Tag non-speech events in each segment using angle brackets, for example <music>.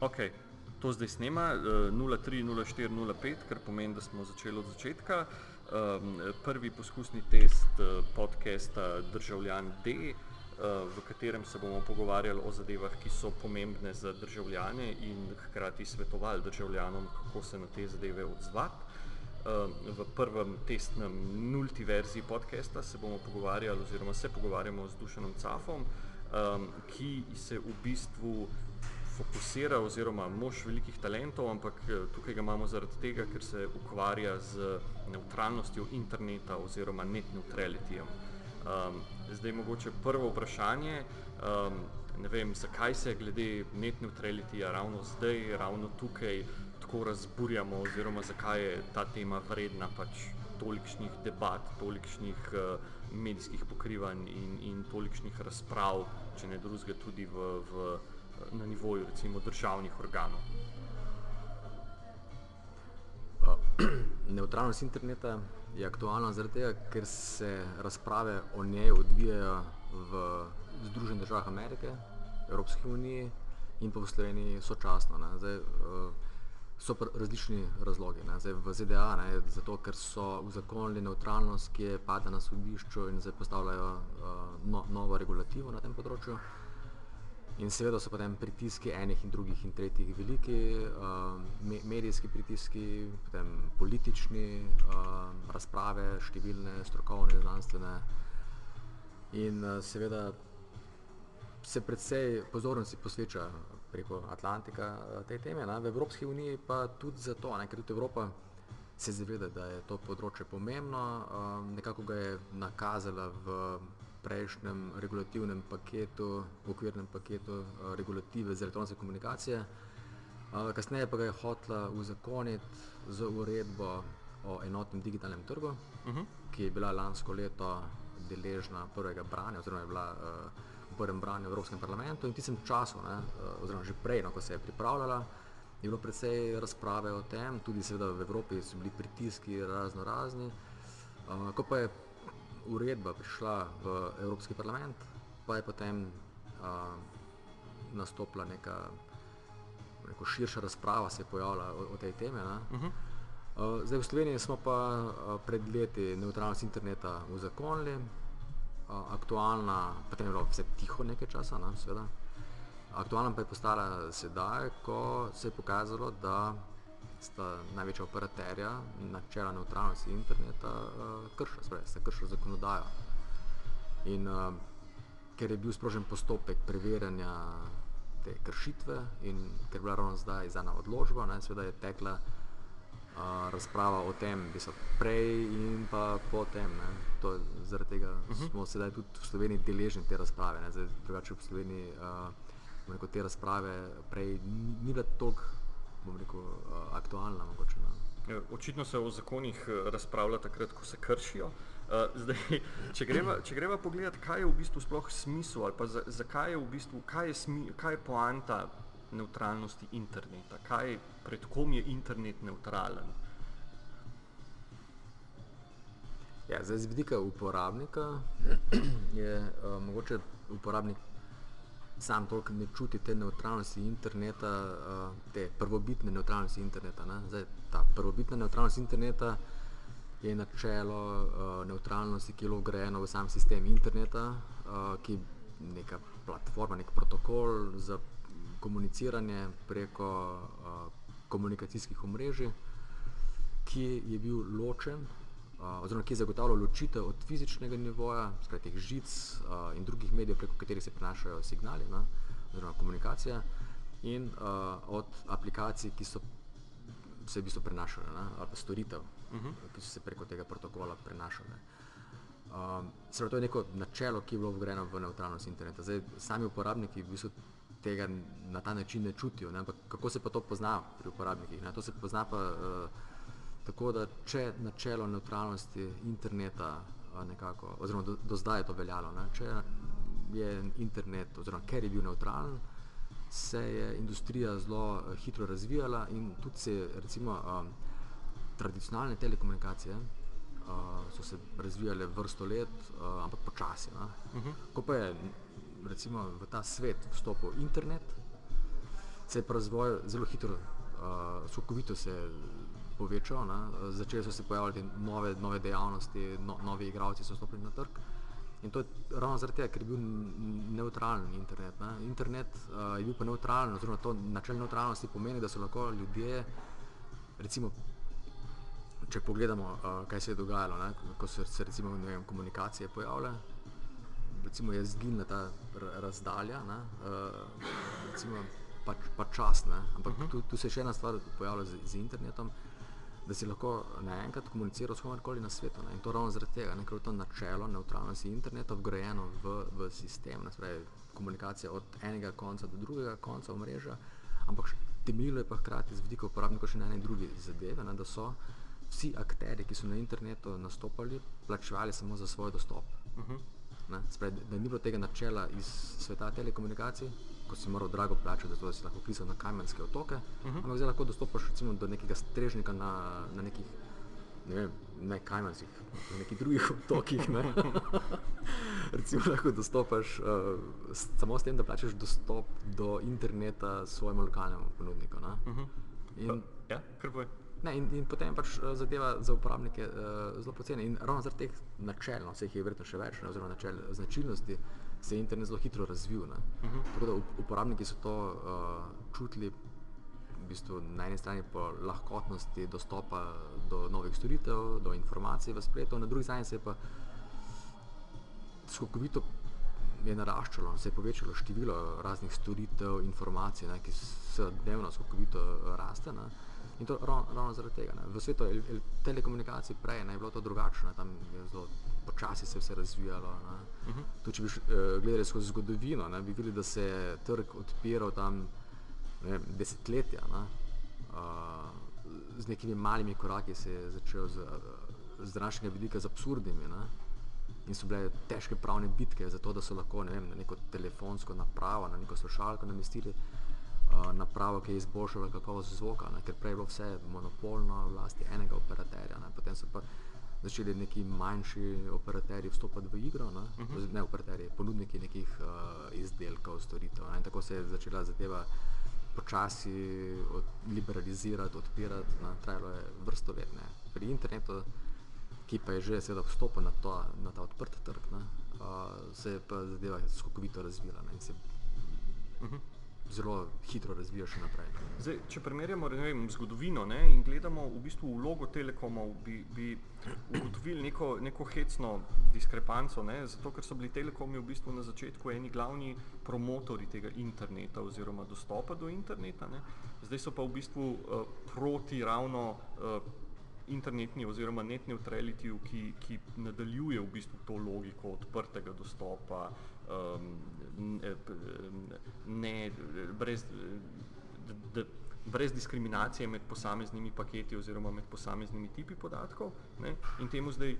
Ok, to zdaj snema uh, 030405, kar pomeni, da smo začeli od začetka. Um, prvi poskusni test uh, podcasta Državljan D, uh, v katerem se bomo pogovarjali o zadevah, ki so pomembne za državljane in hkrati svetovali državljanom, kako se na te zadeve odzvati. V prvem testnem nulti verziji podcasta se bomo pogovarjali, oziroma se pogovarjamo z Dušanom Cafom, um, ki se v bistvu fokusira, oziroma mož velikih talentov, ampak tukaj ga imamo zaradi tega, ker se ukvarja z neutralnostjo interneta oziroma net neutralityjem. Um, zdaj, mogoče prvo vprašanje. Um, ne vem, zakaj se glede net neutralityja ravno zdaj, ravno tukaj tako razburjamo, oziroma zakaj je ta tema vredna pač tolikšnih debat, tolikšnih uh, medijskih pokrivanj in, in tolikšnih razprav, če ne drugega, tudi v. v na nivoju recimo državnih organov. <clears throat> Neutralnost interneta je aktualna zaradi tega, ker se razprave o njej odvijajo v Združenih državah Amerike, Evropski uniji in pa v Sloveniji sočasno. Ne. Zdaj, so različni razlogi. Ne. Zdaj, v ZDA ne, zato, ker so uzakonili neutralnost, ki je padla na sodišču in zdaj postavljajo no, novo regulativo na tem področju. In seveda so potem pritiski enih in drugih in tretjih veliki, uh, me, medijski pritiski, potem politični, uh, razprave, številne, strokovne, znanstvene. In uh, seveda se predvsej pozornosti posveča preko Atlantika uh, tej teme, ne? v Evropski uniji pa tudi zato, ne? ker tudi Evropa se zaveda, da je to področje pomembno, uh, nekako ga je nakazala v prejšnjem regulativnem paketu, okvirnem paketu uh, regulative za elektronske komunikacije. Uh, kasneje pa ga je hotla uzakoniti z uredbo o enotnem digitalnem trgu, uh mhm. -huh. ki je bila lansko leto deležna prvega branja, oziroma je bila uh, v prvem branju v Evropskem parlamentu in v tistem času, ne, oziroma že prej, no, ko se je pripravljala, je bilo precej razprave o tem, tudi seveda v Evropi so bili pritiski razno razni. Ko pa je uredba prišla v Evropski parlament, pa je potem uh, nastopila neka neko širša razprava, se je pojavila o, o tej temi. Uh -huh. uh, zdaj v Sloveniji smo pa uh, pred leti neutralnost interneta uzakonili, uh, aktualna, potem je bilo vse tiho nekaj časa, ne, seveda. Aktualna pa je postala sedaj, ko se je pokazalo, da sta največja operaterja načela neutralnosti interneta uh, kršila, sprej, se kršila zakonodajo. In uh, ker je bil sprožen postopek preverjanja te kršitve in ker je bila ravno zdaj izdana odločba, ne, seveda je tekla uh, razprava o tem, bi so prej in pa potem. Ne, to, zaradi tega uh mhm. -huh. smo sedaj tudi v Sloveniji deležni te razprave. Ne, zdaj, drugače v Sloveniji uh, te razprave prej ni bilo toliko bom rekel, uh, aktualna. Mogoče, ja, Očitno se o zakonih eh, razpravlja takrat, ko se kršijo. Uh, zdaj, če, greva, če greva pogledat, kaj je v bistvu sploh smisel ali pa za, zakaj je v bistvu, kaj je, smi, kaj je poanta neutralnosti interneta, kaj, pred kom je internet neutralen. Ja, zdaj, z vidika uporabnika je uh, mogoče uporabnik sam toliko ne čuti te neutralnosti interneta, uh, te prvobitne neutralnosti interneta. Zdaj, ta prvobitna neutralnost interneta je načelo uh, neutralnosti, ki je ugrajeno v sam sistem interneta, uh, ki je neka platforma, nek protokol za komuniciranje preko uh, komunikacijskih omrežij, ki je bil ločen oziroma ki zagotavlja ločitev od fizičnega nivoja, skratka žic uh, in drugih medijev, preko katerih se prenašajo signali, ne, oziroma komunikacija, in uh, od aplikacij, ki so se v bistvu prenašale, ne, ali pa storitev, uh mhm. -huh. ki so se preko tega protokola prenašale. Um, Seveda to je neko načelo, ki je bilo vgrajeno v neutralnost interneta. Zdaj, sami uporabniki v bistvu tega na ta način ne čutijo, ne, ampak kako se pa to pozna pri uporabnikih? Ne? To se pozna pa uh, Tako da, če načelo neutralnosti interneta, nekako, oziroma do, do zdaj je to veljalo, ne, če je internet, oziroma ker je bil neutralen, se je industrija zelo hitro razvijala in tudi se recimo um, tradicionalne telekomunikacije uh, so se razvijale vrsto let, uh, ampak počasi. Uh -huh. Ko pa je recimo v ta svet vstopil internet, se je pa razvoj zelo hitro, uh, skokovito se je povečal, ne? začeli so se pojavljati nove, nove dejavnosti, no, novi igravci so stopili na trg. In to je ravno zaradi tega, ker je bil neutralen internet. Ne? Internet uh, je bil pa neutralen, oziroma to načelo neutralnosti pomeni, da so lahko ljudje, recimo, če pogledamo, uh, kaj se je dogajalo, ne? ko so se recimo, vem, komunikacije pojavile, recimo je zginila ta razdalja, uh, recimo pa, pa čas, ne? ampak uh -huh. tu, tu se je še ena stvar pojavila z, z internetom da si lahko naenkrat komuniciral s komerkoli na svetu. Ne? In to ravno zaradi tega, ker je to načelo neutralnosti interneta vgrajeno v, v sistem, spravi, komunikacija od enega konca do drugega konca omrežja, ampak temeljilo je pa hkrati z vidika uporabnikov še na eni drugi zadeve, ne? da so vsi akteri, ki so na internetu nastopali, plačevali samo za svoj dostop. Uh -huh. Spravi, da ni bilo tega načela iz sveta telekomunikacij, ko si moral drago plačati, da si lahko klisal na kamenske otoke, uh -huh. ampak zdaj lahko dostopaš recimo, do nekega strežnika na, na nekih, ne vem, ne kamenskih, na nekih drugih <laughs> otokih. Ne? <laughs> recimo lahko dostopaš uh, samo s tem, da plačaš dostop do interneta svojemu lokalnemu ponudniku. Uh -huh. In, ja, kar bo. Ne, in, in potem pač uh, zadeva za uporabnike uh, zelo poceni. In ravno zaradi teh načel, no, vseh je verjetno še več, ne, oziroma načel značilnosti, se je internet zelo hitro razvil. Uh mhm. -huh. Tako da uporabniki so to uh, čutili v bistvu na eni strani po lahkotnosti dostopa do novih storitev, do informacij v spletu, na drugi strani se je pa skokovito je naraščalo, se je povečalo število raznih storitev, informacij, ne, ki se dnevno skokovito raste. Ne. In to ravno, ravno zaradi tega. Ne. V svetu telekomunikacij prej ne, je bilo to drugačno, tam je zelo počasi se vse razvijalo. Uh mhm. -huh. to, če bi uh, gledali skozi zgodovino, ne, bi videli, da se je trg odpiral tam ne, desetletja. Ne, uh, z nekimi malimi koraki se je začel z, z današnjega vidika z absurdnimi. Ne, in so bile težke pravne bitke za to, da so lahko ne vem, na neko telefonsko napravo, na neko slušalko namestili. Napravo, ki je izboljšala kakovost zvoka, ne, ker prej je bilo vse monopolno, vlasti enega operaterja. Ne, potem so pa začeli neki manjši operaterji vstopati v igro, ne, uh -huh. ne operaterji, ponudniki nekih uh, izdelkov, storitev. Ne, in tako se je začela zadeva počasi od, liberalizirati, odpirati, ne, trajalo je vrsto let. Ne. Pri internetu, ki pa je že seveda vstopil na, to, na ta odprt trg, ne, uh, se je pa zadeva skokovito razvila. Ne, zelo hitro razvija še naprej. Zdaj, če primerjamo vem, zgodovino ne, in gledamo v bistvu vlogo telekomov, bi, bi ugotovili neko, neko hecno diskrepanco, ne, zato ker so bili telekomi v bistvu na začetku eni glavni promotori tega interneta oziroma dostopa do interneta. Ne. Zdaj so pa v bistvu uh, proti ravno uh, internetni oziroma net neutrality, ki, ki nadaljuje v bistvu to logiko odprtega dostopa, um, ne, brez, de, brez diskriminacije med posameznimi paketi oziroma med posameznimi tipi podatkov. Ne, in temu zdaj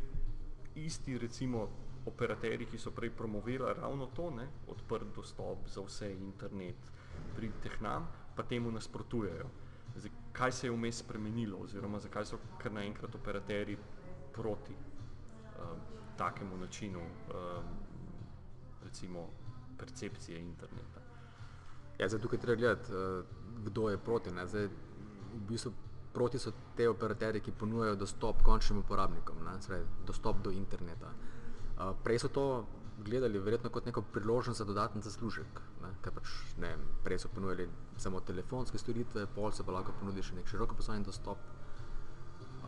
isti recimo operaterji, ki so prej promovirali ravno to, ne, odprt dostop za vse internet, pridite k nam, pa temu nasprotujejo. Zdaj, kaj se je vmes spremenilo oziroma zakaj so kar naenkrat operaterji proti um, takemu načinu um, recimo percepcije interneta. Ja, zdaj tukaj treba gledati, uh, kdo je proti. Zdaj, v bistvu proti so te operaterje, ki ponujajo dostop končnim uporabnikom, ne? Zdaj, dostop do interneta. Uh, prej so to gledali verjetno kot neko priložnost za dodaten zaslužek, ker pač ne, prej so ponujali samo telefonske storitve, pol se pa lahko ponudi še nek široko poslovni dostop,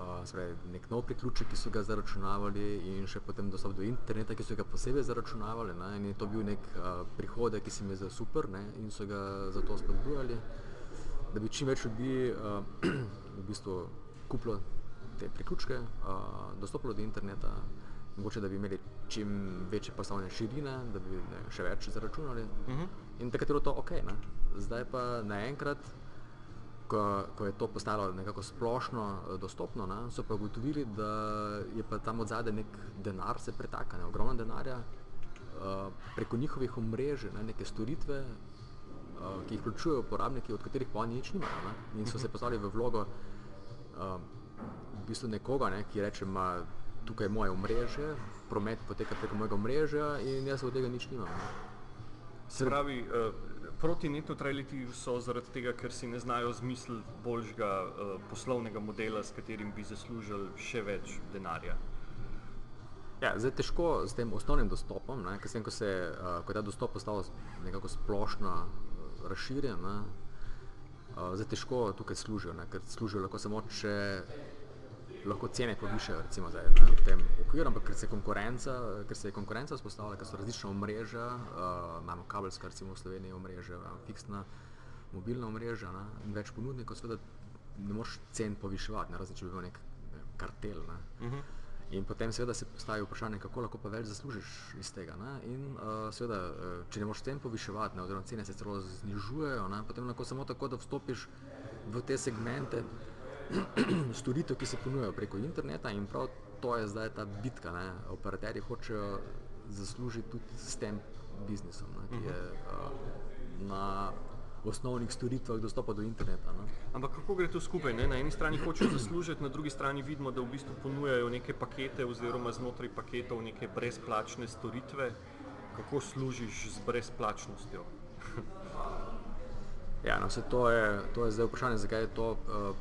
uh, nek nov priključek, ki so ga zaračunavali in še potem dostop do interneta, ki so ga posebej zaračunavali. Ne, in je to bil nek uh, prihodek, ki se mi je zdel super ne, in so ga zato spodbujali, da bi čim več ljudi uh, <clears throat> v bistvu kupilo te priključke, uh, dostopilo do interneta, mogoče da bi imeli čim večje poslovne širine, da bi ne, še več zaračunali. Uh mhm. -huh. In takrat je bilo to ok. Ne. Zdaj pa naenkrat ko, ko je to postalo nekako splošno eh, dostopno, ne, so pa ugotovili, da je pa tam od zadaj nek denar, se pretaka, ne, ogromno denarja, uh, preko njihovih omrežij, ne, neke storitve, uh, ki jih vključujejo uporabniki, od katerih pa oni nič nimajo. Ne, in so se mhm. postavili v vlogo uh, v bistvu nekoga, ne, ki reče, ma, tukaj je moje omrežje, promet poteka preko mojega omrežja in jaz od tega nič nimam. Se pravi, uh, proti net neutralityju so zaradi tega, ker si ne znajo zmisliti boljšega uh, poslovnega modela, s katerim bi zaslužili še več denarja. Ja, zdaj je težko s tem osnovnim dostopom, ne, sem, ko, se, uh, ko je ta dostop postal nekako splošno uh, razširjen. Ne, uh, zdaj težko tukaj služijo, ne, ker služijo lahko samo, če lahko cene povišajo, recimo zdaj, ne, v tem okviru, ampak ker se, ker se je konkurenca vzpostavila, ker so različna omrežja, uh, imamo kabelska, recimo v Sloveniji omrežja, fiksna mobilna omrežja ne, in več ponudnikov, seveda ne moreš cen poviševati, ne razen če bi bil nek ne, kartel. Ne. Uh mhm. -huh. In potem seveda se postavi vprašanje, kako lahko pa več zaslužiš iz tega. Ne? In uh, seveda, če ne moreš cen poviševati, ne, oziroma cene se celo znižujejo, ne, potem lahko samo tako, da vstopiš v te segmente, <clears throat> storitev, ki se ponujajo preko interneta in prav to je zdaj ta bitka. Ne? Operaterji hočejo zaslužiti tudi s tem biznisom, ne? ki je uh, na osnovnih storitvah dostopa do interneta. Ne? Ampak kako gre to skupaj? Ne? Na eni strani hočejo zaslužiti, na drugi strani vidimo, da v bistvu ponujajo neke pakete oziroma znotraj paketov neke brezplačne storitve. Kako služiš z brezplačnostjo? <laughs> ja, no, to, je, to je zdaj vprašanje, zakaj je to. Uh,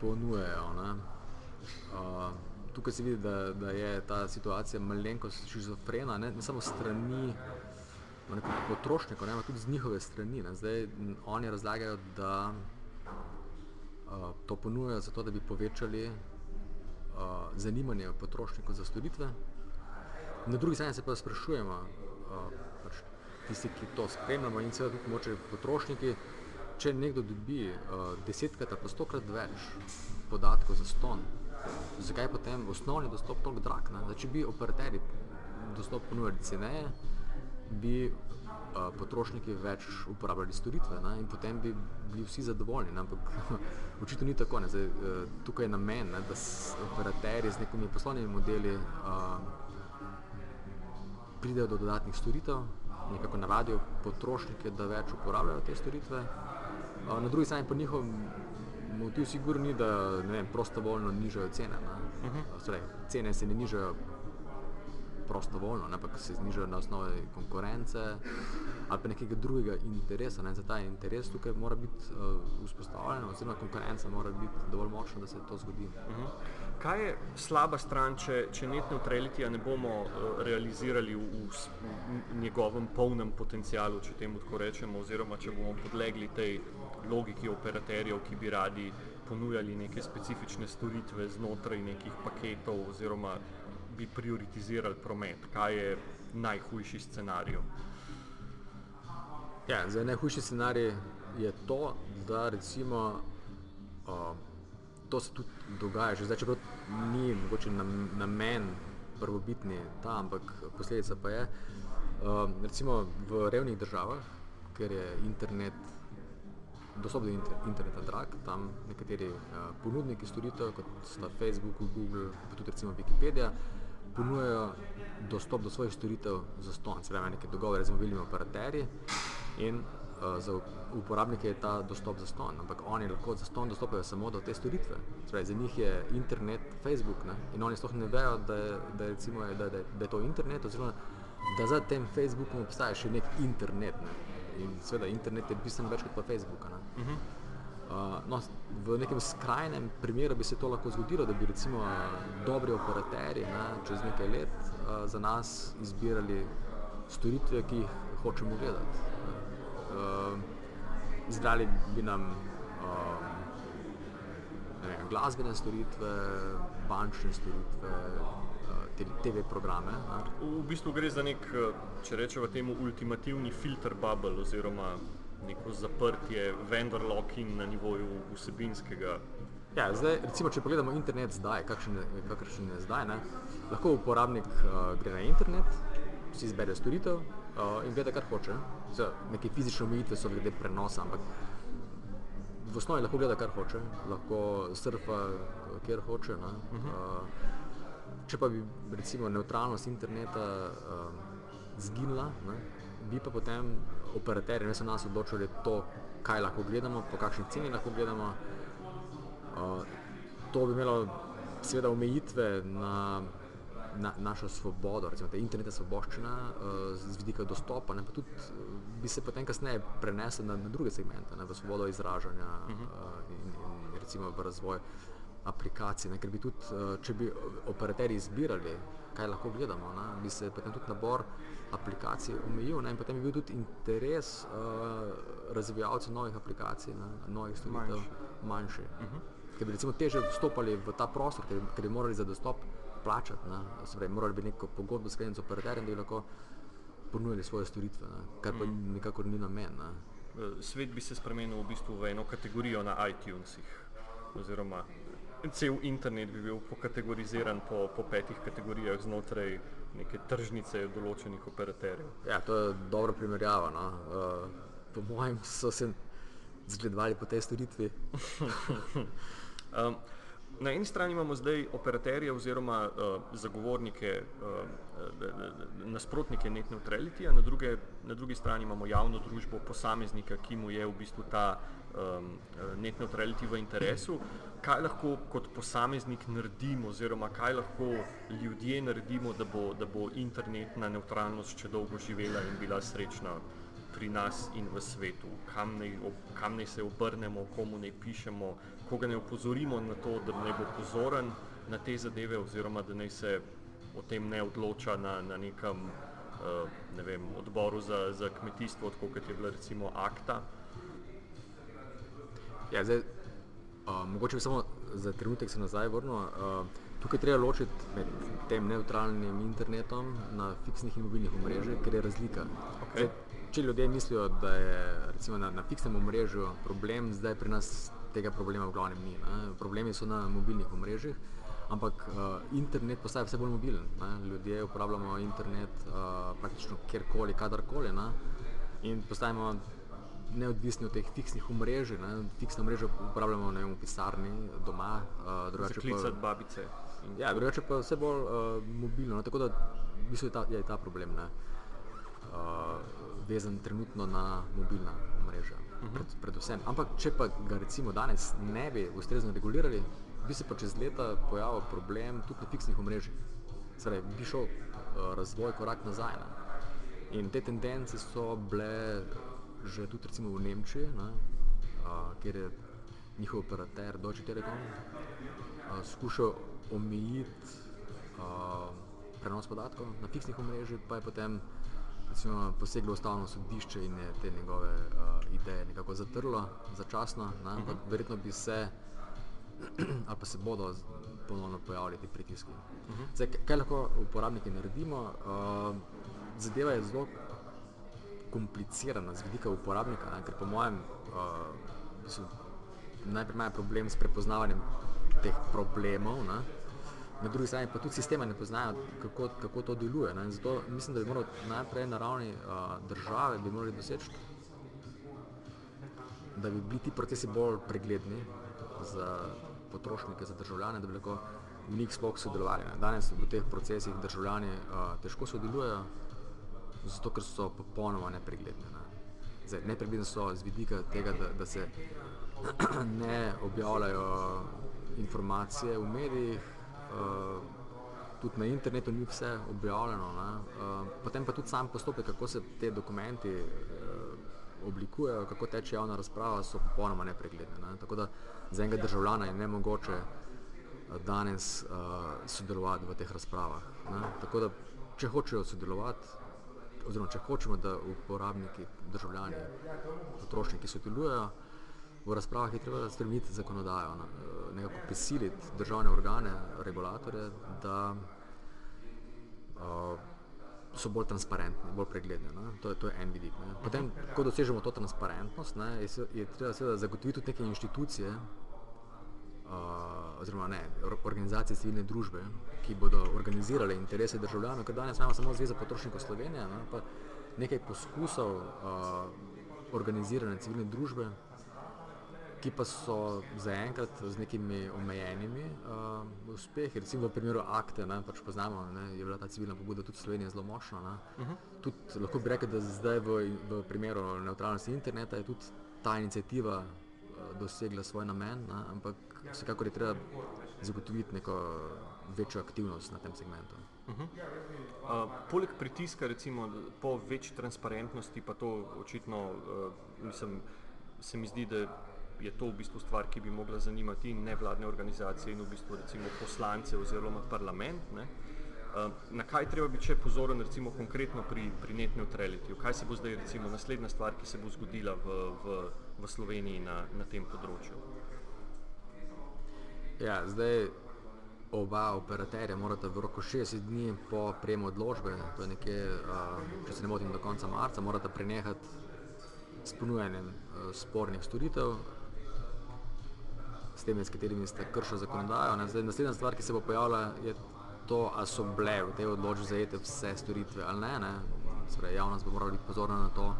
ponujejo. Uh, tukaj se vidi, da, da je ta situacija malenkost šizofrena, ne, ne samo strani potrošnikov, ampak tudi z njihove strani. Ne. Zdaj oni razlagajo, da uh, to ponujajo zato, da bi povečali uh, zanimanje potrošnikov za storitve. Na drugi strani se pa sprašujemo, uh, pač tisti, ki to spremljamo in seveda tudi moče potrošniki, če nekdo dobi uh, desetkrat ali pa stokrat več podatkov za ston, zakaj je potem osnovni dostop tako drag? Zdaj, če bi operaterji dostop ponujali ceneje, bi uh, potrošniki več uporabljali storitve ne? in potem bi bili vsi zadovoljni. Ne? Ampak <laughs> očitno ni tako. Zdaj, uh, tukaj je namen, ne? da operaterji z nekimi poslovnimi modeli uh, pridejo do dodatnih storitev. Nekako navadijo potrošnike, da več uporabljajo te storitve, Na drugi strani pa njihov motiv sigurno ni, da vem, prostovoljno nižajo cene. Uh mhm. -huh. Srej, cene se ne nižajo prostovoljno, ampak se znižajo na osnovi konkurence ali pa nekega drugega interesa. Ne? Za ta interes tukaj mora biti uh, vzpostavljen, oziroma konkurenca mora biti dovolj močna, da se to zgodi. Uh mhm. -huh. Kaj je slaba stran, če, če net neutralitija ne bomo uh, realizirali v, v, v njegovem polnem potencialu, če temu tako rečemo, oziroma če bomo podlegli tej logiki operaterjev, ki bi radi ponujali neke specifične storitve znotraj nekih paketov, oziroma bi prioritizirali promet? Kaj je najhujši scenarij? Ja, najhujši scenarij je to, da recimo. Uh, to se tudi dogaja, že zdaj, čeprav ni mogoče namen prvobitni ta, ampak posledica pa je. Uh, recimo v revnih državah, ker je internet, dostop do inter, interneta drag, tam nekateri uh, ponudniki storitev, kot sta Facebook, Google, pa tudi recimo Wikipedia, ponujajo dostop do svojih storitev za ston, se pravi, neke dogovore z mobilnimi operaterji in uh, za uporabnike je ta dostop za ston, ampak oni lahko za ston dostopajo samo do te storitve. Spravi, za njih je internet Facebook ne? in oni sploh ne vejo, da je, da, je, recimo, da, da, da je to internet, oziroma da za tem Facebookom obstaja še nek internet. Ne? In seveda internet je bistveno več kot pa Facebook. Uh -huh. uh, no, v nekem skrajnem primeru bi se to lahko zgodilo, da bi recimo dobri operaterji ne, čez nekaj let uh, za nas izbirali storitve, ki jih hočemo gledati. Uh, izbrali bi nam um, vem, glasbene storitve, bančne storitve, uh, TV programe. Ne. V bistvu gre za nek, če rečemo temu, ultimativni filter bubble oziroma neko zaprtje, vendor locking na nivoju vsebinskega. Ja, zdaj, recimo, če pogledamo internet zdaj, kakšen je zdaj, ne, lahko uporabnik uh, gre na internet, si izbere storitev, uh, in gleda, kar hoče. Zdaj, neke fizične omejitve so glede prenosa, ampak v osnovi lahko gleda, kar hoče, lahko surfa, kjer hoče. Uh -huh. uh, če pa bi recimo neutralnost interneta uh, zginila, ne, bi pa potem operaterji, ne so nas odločili to, kaj lahko gledamo, po kakšni ceni lahko gledamo. Uh, to bi imelo seveda omejitve na na, našo svobodo, recimo te internetne svoboščine uh, z vidika dostopa, ne, pa tudi uh, bi se potem kasneje prenesel na, na druge segmente, ne, v svobodo izražanja uh -huh. uh, in, in recimo v razvoj aplikacij. Ne, ker bi tudi, uh, če bi operaterji izbirali, kaj lahko gledamo, ne, bi se potem tudi nabor aplikacij omejil ne, in potem bi bil tudi interes uh, razvijalcev novih aplikacij, ne, novih storitev manjši. manjši. Uh -huh. Ker bi recimo teže vstopali v ta prostor, ker, ker bi morali za dostop plačati. Pravi, morali bi neko pogodbo skleniti z operaterjem, da bi lahko ponudili svoje storitve, ne? kar pa mm. nikakor ni namen. Ne? Eh, svet bi se spremenil v bistvu v eno kategorijo na iTunesih. Oziroma, cel internet bi bil pokategoriziran po, po petih kategorijah znotraj neke tržnice določenih operaterjev. Ja, to je dobra primerjava. No? Uh, po mojem so se zgledovali po tej storitvi. <laughs> um, Na eni strani imamo zdaj operaterje oziroma uh, zagovornike, uh, nasprotnike net neutrality, na, na drugi strani imamo javno družbo posameznika, ki mu je v bistvu ta um, net neutrality v interesu. Kaj lahko kot posameznik naredimo oziroma kaj lahko ljudje naredimo, da bo, da bo internetna neutralnost še dolgo živela in bila srečna pri nas in v svetu? Kam naj, kam naj se obrnemo, komu naj pišemo, koga ne opozorimo na to, da ne bo pozoren na te zadeve, oziroma da naj se o tem ne odloča na, na nekem uh, ne vem, odboru za, za kmetijstvo, kot je bila recimo akta. Ja, zdaj, uh, mogoče bi samo za trenutek se nazaj vrnil. Uh, tukaj treba ločiti med tem neutralnim internetom na fiksnih in mobilnih omrežjih, ker je razlika. Okay. Zdaj, če ljudje mislijo, da je recimo, na, na fiksnem omrežju problem, zdaj pri nas tega problema v glavnem ni. Ne. Problemi so na mobilnih omrežjih, ampak uh, internet postaja vse bolj mobilen. Ne. Ljudje uporabljamo internet uh, praktično kjerkoli, kadarkoli ne. in postajamo neodvisni od teh fiksnih omrežij. Ne. Fiksne omrežje uporabljamo vem, v pisarni, doma, uh, drugače pa babice. Ja, drugače pa vse bolj uh, mobilno. Ne. Tako da v bistvu je ta, je ta problem. Ne. Uh, vezan trenutno na mobilna omrežja pred, predvsem. Ampak, če pa ga recimo danes ne bi ustrezno regulirali, bi se pa čez leta pojavil problem tudi na fiksnih omrežjih. Torej, bi šel uh, razvoj korak nazaj. Ne? In te tendence so bile že tudi recimo v Nemčiji, ne? uh, kjer je njihov operater Deutsche Telekom uh, skušal omejiti uh, prenos podatkov na fiksnih omrežjih, pa je potem recimo, poseglo ustavno sodišče in je te njegove uh, ideje nekako zatrlo začasno, ne, ampak uh mhm. -huh. verjetno bi se <clears throat> ali pa se bodo ponovno pojavili ti pritiski. Uh mhm. -huh. Zdaj, kaj lahko uporabniki naredimo? Uh, zadeva je zelo komplicirana z vidika uporabnika, ne, ker po mojem uh, najprej imajo problem s prepoznavanjem teh problemov. Ne, na drugi strani pa tudi sistema ne poznajo, kako, kako to deluje. Ne? Zato mislim, da bi morali najprej na ravni uh, države bi morali doseči, da bi bili ti procesi bolj pregledni za potrošnike, za državljane, da bi lahko v njih sploh sodelovali. Ne? Danes v teh procesih državljani uh, težko sodelujejo, zato ker so popolnoma nepregledni. Ne? Zdaj, nepregledni so z vidika tega, da, da se <clears throat> ne objavljajo informacije v medijih, tudi na internetu ni vse objavljeno. Uh, potem pa tudi sam postopek, kako se te dokumenti uh, oblikujejo, kako teče javna razprava, so popolnoma nepregledne. Ne? Tako da za enega državljana je ne mogoče danes uh, sodelovati v teh razpravah. Ne? Tako da, če hočejo sodelovati, oziroma če hočemo, da uporabniki, državljani, potrošniki sodelujejo, v razpravah je treba stremiti zakonodajo, eh, nekako prisiliti državne organe, regulatorje, da uh, so bolj transparentni, bolj pregledni. To je, to je en vidik. Ne. Potem, ko dosežemo to transparentnost, ne, je, je treba seveda zagotoviti tudi neke inštitucije, uh, oziroma ne, organizacije civilne družbe, ki bodo organizirale interese državljanov, ker danes imamo samo Zveza potrošnikov Slovenije, ne, pa nekaj poskusov uh, organizirane civilne družbe, ki pa so zaenkrat z nekimi omejenimi uh, uspehi. Recimo v primeru akte, ne, pač poznamo, ne, je bila ta civilna pobuda tudi Slovenija zelo močna. Uh mhm. -huh. Tud, lahko bi rekel, da zdaj v, v primeru neutralnosti interneta je tudi ta inicijativa uh, dosegla svoj namen, ne, ampak vsekakor je treba zagotoviti neko večjo aktivnost na tem segmentu. Uh -huh. uh, poleg pritiska recimo, po večji transparentnosti, pa to očitno uh, mislim, se mi zdi, da je to v bistvu stvar, ki bi mogla zanimati in nevladne organizacije in v bistvu recimo poslance oziroma parlament. Ne? Na kaj treba biti še pozoren, recimo konkretno pri, pri net neutrality? Kaj se bo zdaj recimo naslednja stvar, ki se bo zgodila v, v, v Sloveniji na, na tem področju? Ja, zdaj oba operaterja morata v roku 60 dni po prejemu odločbe, to je nekje, če se ne motim, do konca marca, morata prenehati s ponujanjem spornih storitev, s temi, s katerimi ste kršili zakonodajo. Zdaj, naslednja stvar, ki se bo pojavila, je to, ali so bile v tej odločbi zajete vse storitve ali ne. ne. Sprej, javnost bo morala biti pozorna na to,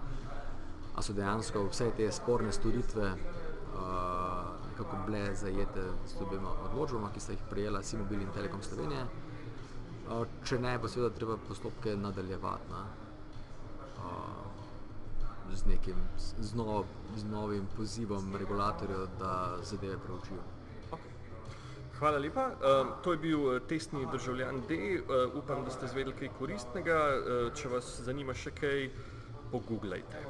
ali so dejansko vse te sporne storitve kako bile zajete s tobima odločbama, ki sta jih prijela Simobil in Telekom Slovenije. Če ne, pa seveda treba postopke nadaljevati na, z nekim z, nov, z novim pozivom regulatorjev, da zadeve preučijo. Hvala lepa. Uh, to je bil testni državljan D. Uh, upam, da ste izvedeli kaj koristnega. Če vas zanima še kaj, pogooglajte.